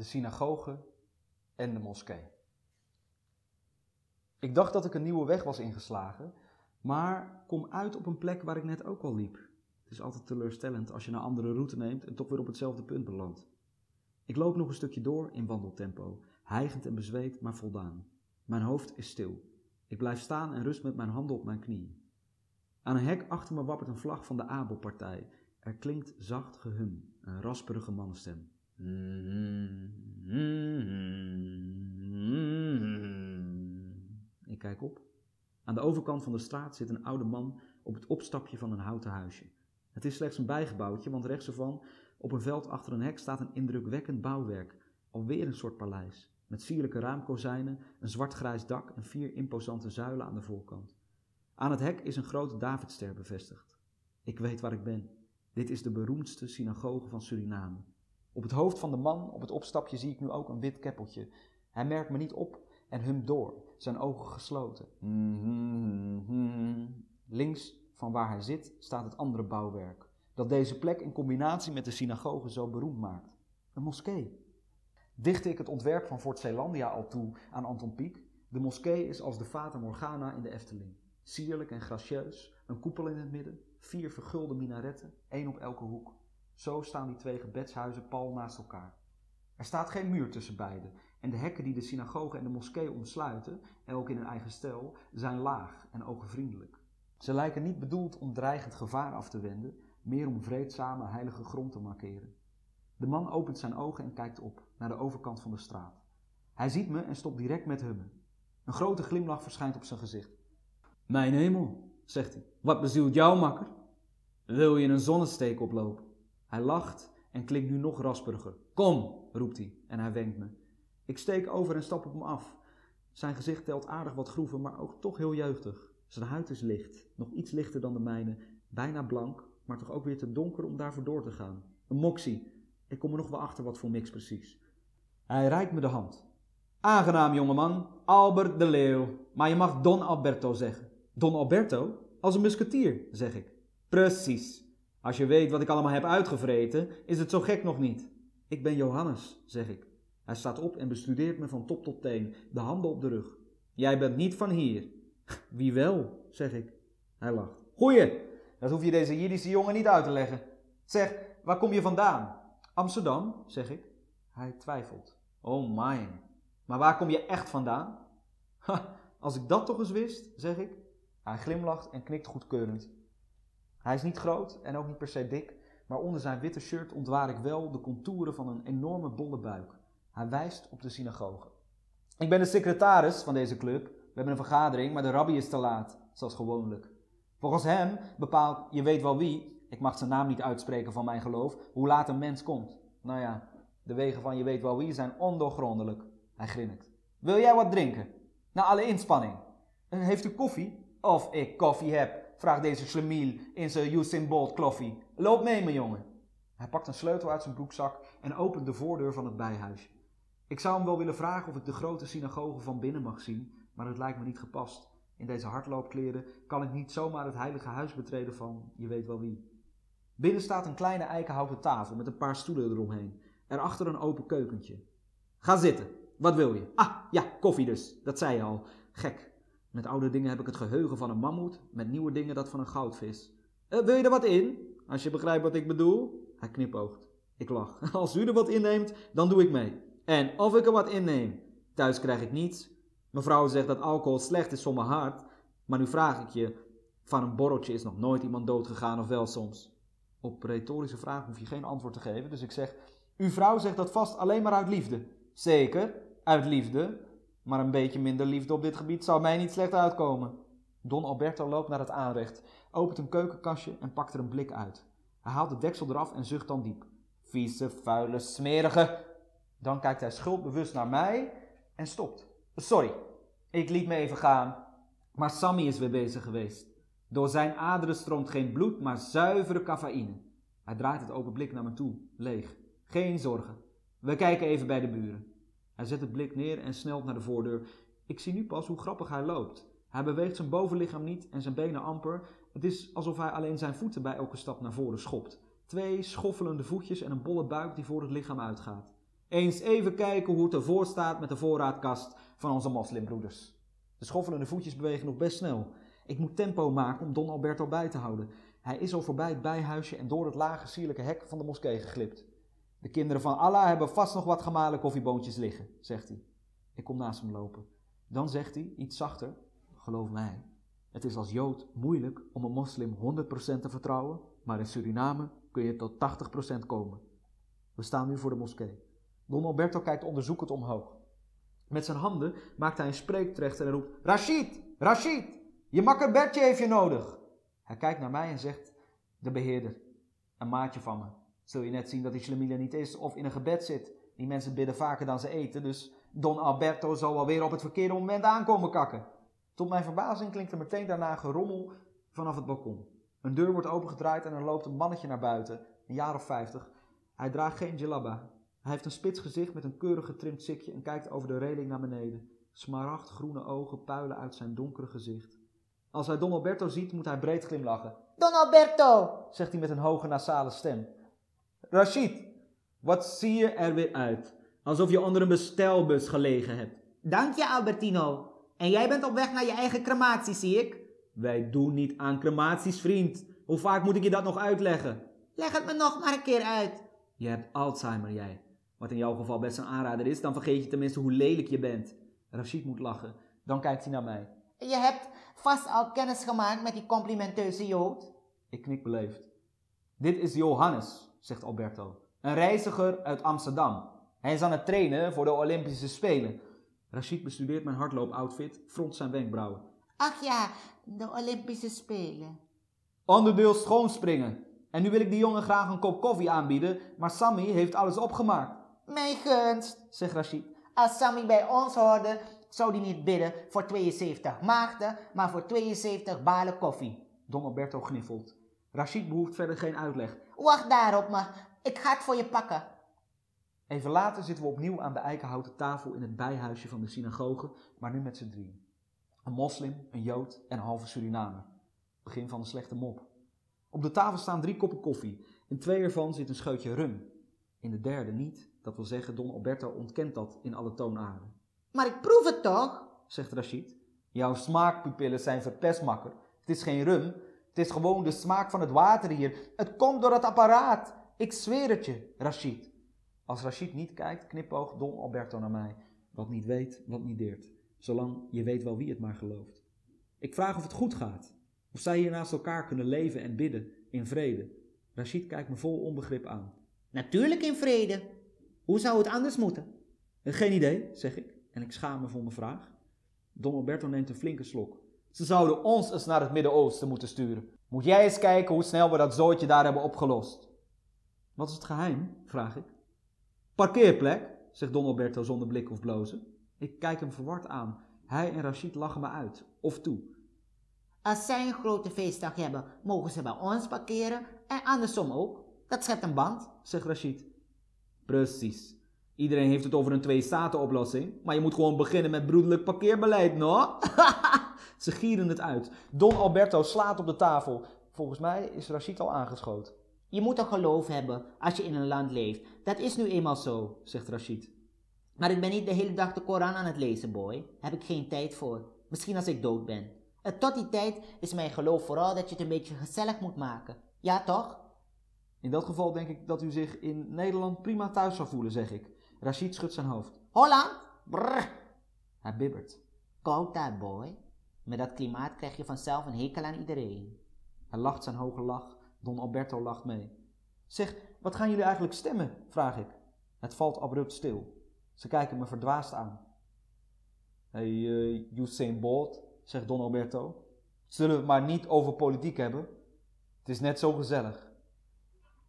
de synagoge en de moskee. Ik dacht dat ik een nieuwe weg was ingeslagen, maar kom uit op een plek waar ik net ook al liep. Het is altijd teleurstellend als je een andere route neemt en toch weer op hetzelfde punt belandt. Ik loop nog een stukje door in wandeltempo, hijgend en bezweet, maar voldaan. Mijn hoofd is stil. Ik blijf staan en rust met mijn handen op mijn knieën. Aan een hek achter me wappert een vlag van de Abelpartij. Er klinkt zacht gehum, een rasperige mannenstem. Ik kijk op. Aan de overkant van de straat zit een oude man op het opstapje van een houten huisje. Het is slechts een bijgebouwtje, want rechts ervan, op een veld achter een hek, staat een indrukwekkend bouwwerk. Alweer een soort paleis, met sierlijke raamkozijnen, een zwart-grijs dak en vier imposante zuilen aan de voorkant. Aan het hek is een grote Davidster bevestigd. Ik weet waar ik ben. Dit is de beroemdste synagoge van Suriname. Op het hoofd van de man op het opstapje zie ik nu ook een wit keppeltje. Hij merkt me niet op en humt door, zijn ogen gesloten. Links van waar hij zit staat het andere bouwwerk, dat deze plek in combinatie met de synagoge zo beroemd maakt. Een moskee. Dichtte ik het ontwerp van Fort Zeelandia al toe aan Anton Pieck, de moskee is als de Fata Morgana in de Efteling. Sierlijk en gracieus, een koepel in het midden, vier vergulde minaretten, één op elke hoek. Zo staan die twee gebedshuizen pal naast elkaar. Er staat geen muur tussen beiden en de hekken die de synagoge en de moskee omsluiten, elk in een eigen stijl, zijn laag en ogenvriendelijk. Ze lijken niet bedoeld om dreigend gevaar af te wenden, meer om vreedzame heilige grond te markeren. De man opent zijn ogen en kijkt op, naar de overkant van de straat. Hij ziet me en stopt direct met hummen. Een grote glimlach verschijnt op zijn gezicht. Mijn hemel, zegt hij, wat bezielt jou, makker? Wil je een zonnesteek oplopen? Hij lacht en klinkt nu nog rasperiger. Kom, roept hij en hij wenkt me. Ik steek over en stap op hem af. Zijn gezicht telt aardig wat groeven, maar ook toch heel jeugdig. Zijn huid is licht, nog iets lichter dan de mijne, bijna blank, maar toch ook weer te donker om daarvoor door te gaan. Een moxie. Ik kom er nog wel achter wat voor mix precies. Hij reikt me de hand. Aangenaam, jongeman. Albert de Leeuw. Maar je mag Don Alberto zeggen. Don Alberto? Als een musketier, zeg ik. Precies. Als je weet wat ik allemaal heb uitgevreten, is het zo gek nog niet. Ik ben Johannes, zeg ik. Hij staat op en bestudeert me van top tot teen, de handen op de rug. Jij bent niet van hier. Wie wel, zeg ik. Hij lacht. Goeie, dat hoef je deze Jiddische jongen niet uit te leggen. Zeg, waar kom je vandaan? Amsterdam, zeg ik. Hij twijfelt. Oh my. Maar waar kom je echt vandaan? Ha, als ik dat toch eens wist, zeg ik. Hij glimlacht en knikt goedkeurend. Hij is niet groot en ook niet per se dik, maar onder zijn witte shirt ontwaar ik wel de contouren van een enorme bolle buik. Hij wijst op de synagoge. Ik ben de secretaris van deze club. We hebben een vergadering, maar de rabbi is te laat, zoals gewoonlijk. Volgens hem bepaalt, je weet wel wie, ik mag zijn naam niet uitspreken van mijn geloof, hoe laat een mens komt. Nou ja, de wegen van je weet wel wie zijn ondoorgrondelijk. Hij grinnikt. Wil jij wat drinken? Na alle inspanning. Heeft u koffie? Of ik koffie heb, vraagt deze schlemiel in zijn Usain Bolt kloffie. Loop mee, mijn jongen. Hij pakt een sleutel uit zijn broekzak en opent de voordeur van het bijhuisje. Ik zou hem wel willen vragen of ik de grote synagoge van binnen mag zien, maar het lijkt me niet gepast. In deze hardloopkleren kan ik niet zomaar het heilige huis betreden van je weet wel wie. Binnen staat een kleine eikenhouten tafel met een paar stoelen eromheen. Erachter een open keukentje. Ga zitten. Wat wil je? Ah, ja, koffie dus. Dat zei je al. Gek. Met oude dingen heb ik het geheugen van een mammoet, met nieuwe dingen dat van een goudvis. Uh, wil je er wat in? Als je begrijpt wat ik bedoel. Hij knipoogt. Ik lach. Als u er wat inneemt, dan doe ik mee. En of ik er wat inneem. Thuis krijg ik niets. Mevrouw zegt dat alcohol slecht is voor mijn hart. Maar nu vraag ik je, van een borreltje is nog nooit iemand doodgegaan of wel soms? Op retorische vraag hoef je geen antwoord te geven. Dus ik zeg, uw vrouw zegt dat vast alleen maar uit liefde. Zeker, uit liefde. Maar een beetje minder liefde op dit gebied zou mij niet slecht uitkomen. Don Alberto loopt naar het aanrecht, opent een keukenkastje en pakt er een blik uit. Hij haalt de deksel eraf en zucht dan diep. Vieze, vuile, smerige. Dan kijkt hij schuldbewust naar mij en stopt. Sorry, ik liet me even gaan. Maar Sammy is weer bezig geweest. Door zijn aderen stroomt geen bloed, maar zuivere cafeïne. Hij draait het open blik naar me toe, leeg. Geen zorgen. We kijken even bij de buren. Hij zet het blik neer en snelt naar de voordeur. Ik zie nu pas hoe grappig hij loopt. Hij beweegt zijn bovenlichaam niet en zijn benen amper. Het is alsof hij alleen zijn voeten bij elke stap naar voren schopt. Twee schoffelende voetjes en een bolle buik die voor het lichaam uitgaat. Eens even kijken hoe het ervoor staat met de voorraadkast van onze moslimbroeders. De schoffelende voetjes bewegen nog best snel. Ik moet tempo maken om Don Alberto bij te houden. Hij is al voorbij het bijhuisje en door het lage sierlijke hek van de moskee geglipt. De kinderen van Allah hebben vast nog wat gemalen koffieboontjes liggen, zegt hij. Ik kom naast hem lopen. Dan zegt hij, iets zachter, geloof mij, het is als Jood moeilijk om een moslim 100% te vertrouwen, maar in Suriname kun je tot 80% komen. We staan nu voor de moskee. Don Alberto kijkt onderzoekend omhoog. Met zijn handen maakt hij een spreektrecht en roept: Rashid, Rashid, je makker Bertje heeft je nodig. Hij kijkt naar mij en zegt: De beheerder, een maatje van me. Zul je net zien dat die Schlemila niet is of in een gebed zit. Die mensen bidden vaker dan ze eten, dus Don Alberto zal wel weer op het verkeerde moment aankomen kakken. Tot mijn verbazing klinkt er meteen daarna gerommel vanaf het balkon. Een deur wordt opengedraaid en er loopt een mannetje naar buiten, een jaar of vijftig. Hij draagt geen jalabba. Hij heeft een spits gezicht met een keurig getrimd sikje en kijkt over de reling naar beneden. Smaragdgroene ogen puilen uit zijn donkere gezicht. Als hij Don Alberto ziet, moet hij breed glimlachen. Don Alberto, zegt hij met een hoge nasale stem. Rashid, wat zie je er weer uit? Alsof je onder een bestelbus gelegen hebt. Dank je, Albertino. En jij bent op weg naar je eigen crematie, zie ik. Wij doen niet aan crematies, vriend. Hoe vaak moet ik je dat nog uitleggen? Leg het me nog maar een keer uit. Je hebt Alzheimer, jij. Wat in jouw geval best een aanrader is, dan vergeet je tenminste hoe lelijk je bent. Rashid moet lachen. Dan kijkt hij naar mij. Je hebt vast al kennis gemaakt met die complimenteuze Jood. Ik knik beleefd. Dit is Johannes, zegt Alberto. Een reiziger uit Amsterdam. Hij is aan het trainen voor de Olympische Spelen. Rashid bestudeert mijn hardloopoutfit, front zijn wenkbrauwen. Ach ja, de Olympische Spelen. Onderdeel schoonspringen. En nu wil ik die jongen graag een kop koffie aanbieden, maar Sammy heeft alles opgemaakt. Mijn gunst, zegt Rashid. Als Sammy bij ons hoorde, zou hij niet bidden voor 72 maagden, maar voor 72 balen koffie. Don Alberto gniffelt. Rashid behoeft verder geen uitleg. Wacht daarop, maar ik ga het voor je pakken. Even later zitten we opnieuw aan de eikenhouten tafel in het bijhuisje van de synagoge, maar nu met z'n drieën. Een moslim, een jood en een halve Surinamer. Begin van een slechte mop. Op de tafel staan drie koppen koffie. In twee ervan zit een scheutje rum. In de derde niet. Dat wil zeggen, Don Alberto ontkent dat in alle toonaarden. Maar ik proef het toch? zegt Rashid. Jouw smaakpupillen zijn verpestmakker. Het is geen rum. Het is gewoon de smaak van het water hier. Het komt door het apparaat. Ik zweer het je, Rashid. Als Rashid niet kijkt, knipoogt Don Alberto naar mij. Wat niet weet, wat niet deert. Zolang je weet wel wie het maar gelooft. Ik vraag of het goed gaat. Of zij hier naast elkaar kunnen leven en bidden in vrede. Rashid kijkt me vol onbegrip aan. Natuurlijk in vrede. Hoe zou het anders moeten? Geen idee, zeg ik. En ik schaam me voor mijn vraag. Don Alberto neemt een flinke slok. Ze zouden ons eens naar het Midden-Oosten moeten sturen. Moet jij eens kijken hoe snel we dat zootje daar hebben opgelost. Wat is het geheim? vraag ik. Parkeerplek, zegt Don Alberto zonder blik of blozen. Ik kijk hem verward aan. Hij en Rashid lachen me uit, of toe. Als zij een grote feestdag hebben, mogen ze bij ons parkeren en andersom ook. Dat schept een band, zegt Rashid. Precies. Iedereen heeft het over een twee-staten-oplossing, maar je moet gewoon beginnen met broederlijk parkeerbeleid, no? Ze gieren het uit. Don Alberto slaat op de tafel. Volgens mij is Rashid al aangeschoten. Je moet een geloof hebben als je in een land leeft. Dat is nu eenmaal zo, zegt Rashid. Maar ik ben niet de hele dag de Koran aan het lezen, boy. Heb ik geen tijd voor. Misschien als ik dood ben. En tot die tijd is mijn geloof vooral dat je het een beetje gezellig moet maken. Ja, toch? In dat geval denk ik dat u zich in Nederland prima thuis zou voelen, zeg ik. Rashid schudt zijn hoofd. Holland? Brrr. Hij bibbert. Koud daar, boy. Met dat klimaat krijg je vanzelf een hekel aan iedereen. Hij lacht zijn hoge lach. Don Alberto lacht mee. Zeg, wat gaan jullie eigenlijk stemmen? vraag ik. Het valt abrupt stil. Ze kijken me verdwaasd aan. Hey, uh, Usain zegt Don Alberto. Zullen we het maar niet over politiek hebben? Het is net zo gezellig.